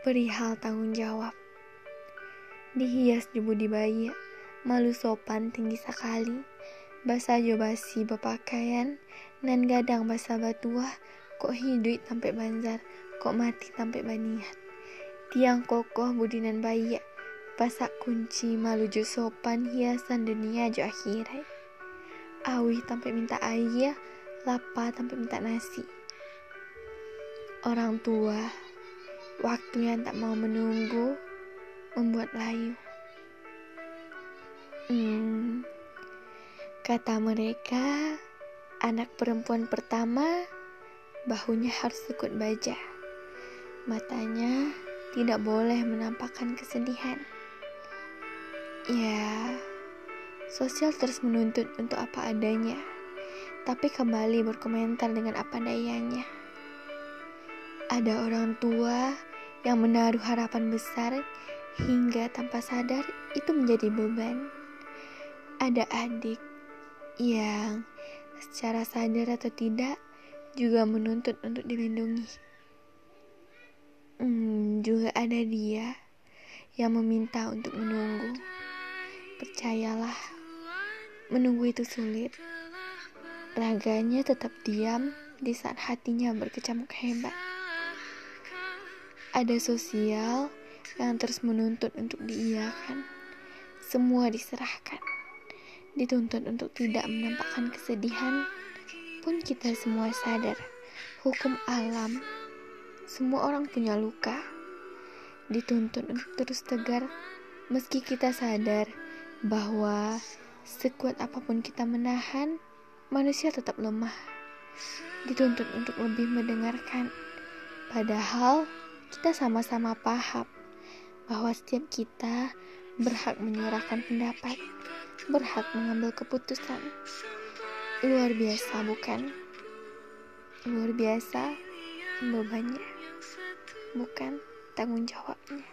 perihal tanggung jawab. Dihias di budi bayi, malu sopan tinggi sekali, basa jo basi berpakaian, nan gadang basa batua, kok hidup sampai banjar, kok mati sampai baniat. Tiang kokoh budi nan bayi, pasak kunci malu jo sopan hiasan dunia jo akhirat. Awi sampai minta ayah, lapa sampai minta nasi. Orang tua Waktu yang tak mau menunggu membuat layu. Hmm, kata mereka, anak perempuan pertama bahunya harus ikut baja. Matanya tidak boleh menampakkan kesedihan. Ya, sosial terus menuntut untuk apa adanya, tapi kembali berkomentar dengan apa dayanya. Ada orang tua yang menaruh harapan besar hingga tanpa sadar itu menjadi beban. Ada adik yang secara sadar atau tidak juga menuntut untuk dilindungi. Hmm, juga ada dia yang meminta untuk menunggu. Percayalah, menunggu itu sulit. Raganya tetap diam di saat hatinya berkecamuk hebat. Ada sosial yang terus menuntut untuk diiakan. Semua diserahkan. Dituntut untuk tidak menampakkan kesedihan. Pun kita semua sadar, hukum alam. Semua orang punya luka. Dituntut untuk terus tegar, meski kita sadar bahwa sekuat apa pun kita menahan, manusia tetap lemah. Dituntut untuk lebih mendengarkan. Padahal kita sama-sama paham bahwa setiap kita berhak menyuarakan pendapat, berhak mengambil keputusan. Luar biasa, bukan? Luar biasa bebannya, bukan tanggung jawabnya.